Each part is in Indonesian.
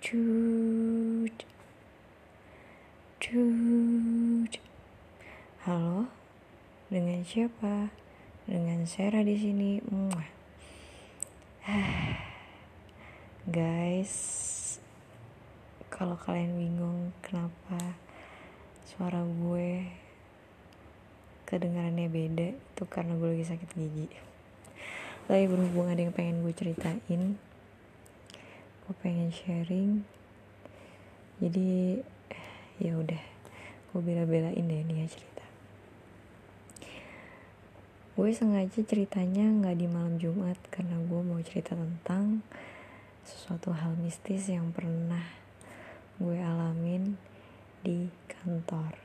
Cut. Cut. Halo. Dengan siapa? Dengan Sarah di sini. Muah. Guys, kalau kalian bingung kenapa suara gue kedengarannya beda, itu karena gue lagi sakit gigi. Tapi berhubung ada yang pengen gue ceritain, gue pengen sharing. Jadi ya udah gue bela-belain deh nih ya cerita. Gue sengaja ceritanya nggak di malam Jumat karena gue mau cerita tentang sesuatu hal mistis yang pernah gue alamin di kantor.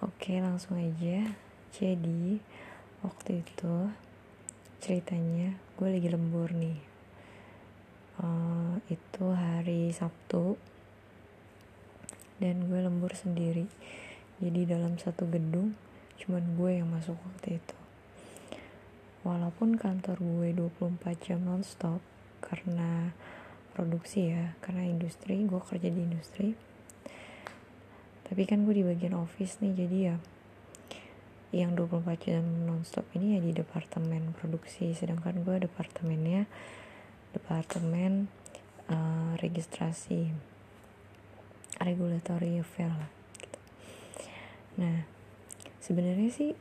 Oke langsung aja. Jadi waktu itu ceritanya gue lagi lembur nih itu hari Sabtu. Dan gue lembur sendiri. Jadi dalam satu gedung cuman gue yang masuk waktu itu. Walaupun kantor gue 24 jam nonstop karena produksi ya karena industri gue kerja di industri. Tapi kan gue di bagian office nih jadi ya yang 24 jam nonstop ini ya di departemen produksi. Sedangkan gue departemennya departemen uh, registrasi regulatory affair lah gitu. nah sebenarnya sih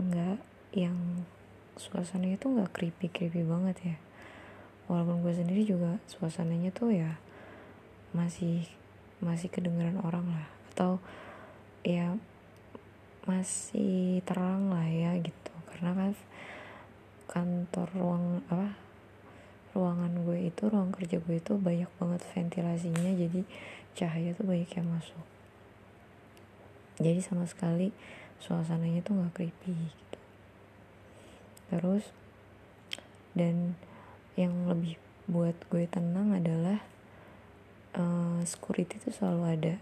nggak yang suasananya tuh nggak creepy creepy banget ya walaupun gue sendiri juga suasananya tuh ya masih masih kedengeran orang lah atau ya masih terang lah ya gitu karena kan kantor ruang apa ruangan gue itu ruang kerja gue itu banyak banget ventilasinya jadi cahaya tuh banyak yang masuk. Jadi sama sekali suasananya tuh nggak creepy gitu. Terus dan yang lebih buat gue tenang adalah uh, security itu selalu ada.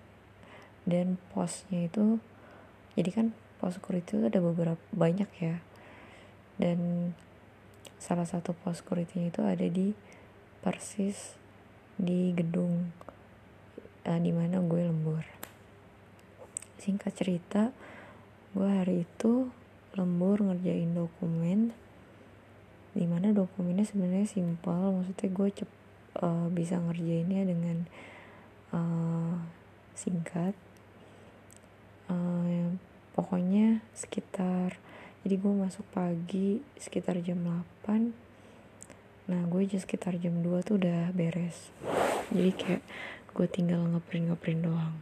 Dan posnya itu jadi kan pos security itu ada beberapa banyak ya. Dan salah satu pos security itu ada di persis di gedung uh, di mana gue lembur. Singkat cerita gue hari itu lembur ngerjain dokumen di mana dokumennya sebenarnya simpel maksudnya gue cep uh, bisa ngerjainnya dengan uh, singkat. Uh, pokoknya sekitar jadi gue masuk pagi sekitar jam 8 nah gue aja sekitar jam 2 tuh udah beres. Jadi kayak gue tinggal ngeprint ngeprint doang.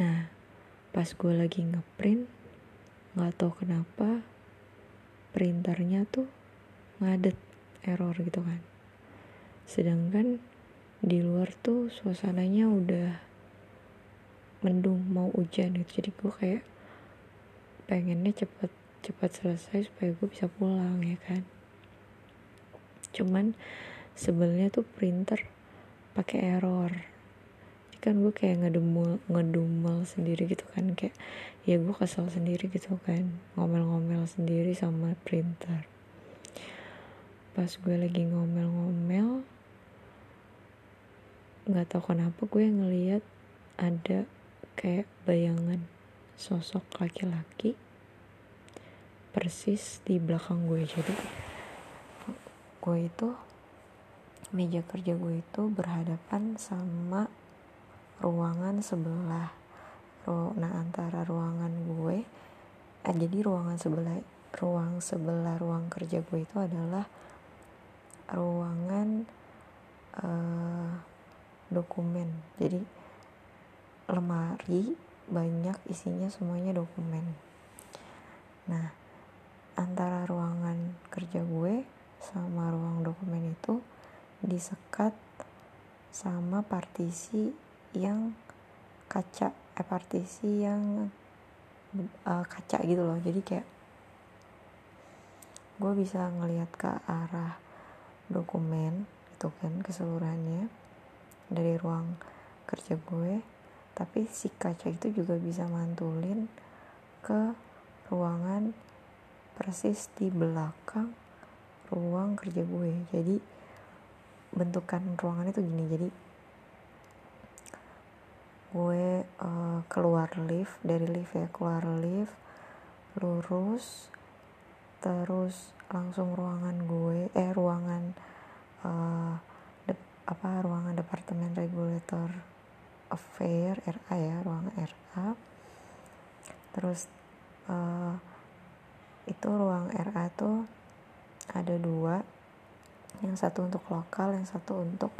Nah pas gue lagi ngeprint nggak tau kenapa printernya tuh ngadet error gitu kan. Sedangkan di luar tuh suasananya udah mendung mau hujan gitu. Jadi gue kayak pengennya cepet cepat selesai supaya gue bisa pulang ya kan? Cuman sebelnya tuh printer pakai error. Jadi kan gue kayak ngedumel ngedumel sendiri gitu kan kayak ya gue kesel sendiri gitu kan ngomel-ngomel sendiri sama printer. Pas gue lagi ngomel-ngomel nggak tahu kenapa gue ngeliat ada kayak bayangan sosok laki-laki persis di belakang gue. Jadi gue itu meja kerja gue itu berhadapan sama ruangan sebelah. Nah antara ruangan gue eh, jadi ruangan sebelah ruang sebelah ruang kerja gue itu adalah ruangan uh, dokumen. Jadi lemari banyak isinya semuanya dokumen. Nah antara ruangan kerja gue sama ruang dokumen itu disekat sama partisi yang kaca eh partisi yang uh, kaca gitu loh. Jadi kayak gue bisa ngelihat ke arah dokumen itu kan keseluruhannya dari ruang kerja gue tapi si kaca itu juga bisa mantulin ke ruangan persis di belakang ruang kerja gue. Jadi bentukan ruangan itu gini. Jadi gue uh, keluar lift dari lift ya keluar lift lurus terus langsung ruangan gue eh ruangan uh, de, apa ruangan departemen regulator affair RA ya ruangan RA terus uh, itu ruang RA tuh ada dua. Yang satu untuk lokal yang satu untuk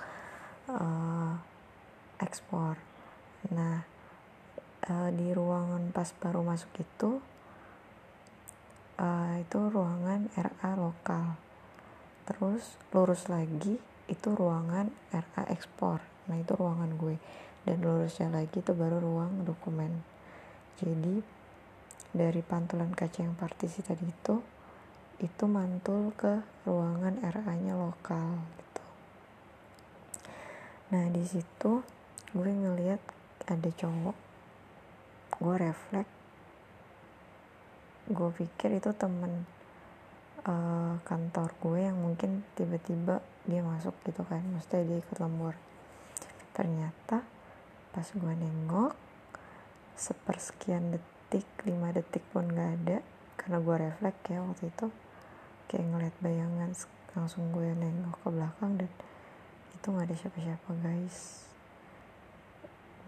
uh, ekspor. Nah uh, di ruangan pas baru masuk itu uh, itu ruangan RA lokal. Terus lurus lagi itu ruangan RA ekspor. Nah itu ruangan gue dan lurusnya lagi itu baru ruang dokumen jadi dari pantulan kaca yang partisi tadi itu itu mantul ke ruangan RA-nya lokal gitu. Nah di situ gue ngeliat ada cowok, gue refleks, gue pikir itu temen uh, kantor gue yang mungkin tiba-tiba dia masuk gitu kan, maksudnya dia ikut lembur. Ternyata pas gue nengok, sepersekian detik 5 detik pun gak ada karena gue refleks ya waktu itu. Kayak ngeliat bayangan langsung gue nengok ke belakang dan itu gak ada siapa-siapa guys.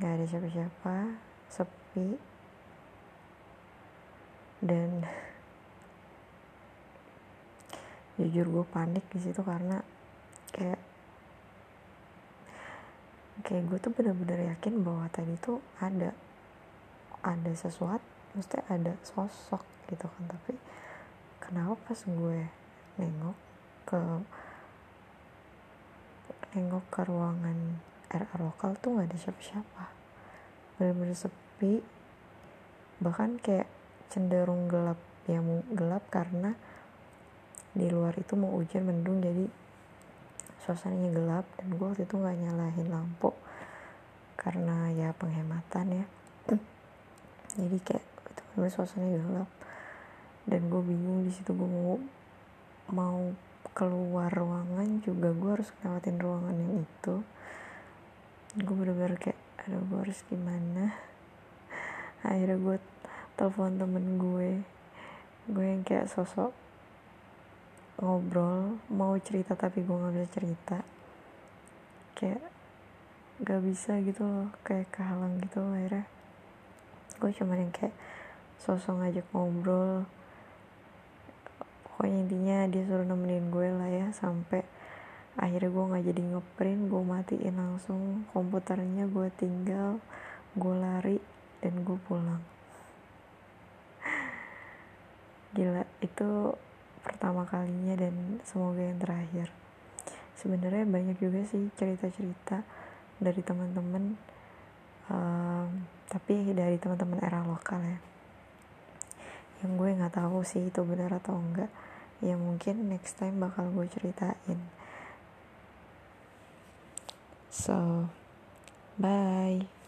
Gak ada siapa-siapa sepi. Dan jujur gue panik di situ karena kayak kayak gue tuh bener-bener yakin bahwa tadi tuh ada ada sesuatu mesti ada sosok gitu kan. Tapi kenapa pas gue nengok ke nengok ke ruangan RA lokal tuh nggak ada siapa-siapa. Bener-bener sepi. Bahkan kayak cenderung gelap ya mau gelap karena di luar itu mau hujan mendung jadi suasananya gelap dan gue waktu itu nggak nyalahin lampu karena ya penghematan ya. Jadi kayak karena suasananya gelap dan gue bingung di situ gue mau mau keluar ruangan juga gue harus lewatin ruangan yang itu. Gue bener-bener kayak aduh gue harus gimana? Akhirnya gue telepon temen gue gue yang kayak sosok ngobrol mau cerita tapi gue nggak bisa cerita. Kayak gak bisa gitu loh kayak kehalang gitu loh akhirnya. Gue cuman yang kayak sosok ngajak ngobrol. Pokoknya intinya dia suruh nemenin gue lah ya sampai akhirnya gue nggak jadi ngeprint gue matiin langsung komputernya gue tinggal gue lari dan gue pulang. Gila itu pertama kalinya dan semoga yang terakhir. Sebenarnya banyak juga sih cerita-cerita dari teman-teman um, tapi dari teman-teman era lokal ya. Yang gue nggak tahu sih itu benar atau enggak. Ya mungkin next time bakal gue ceritain. So bye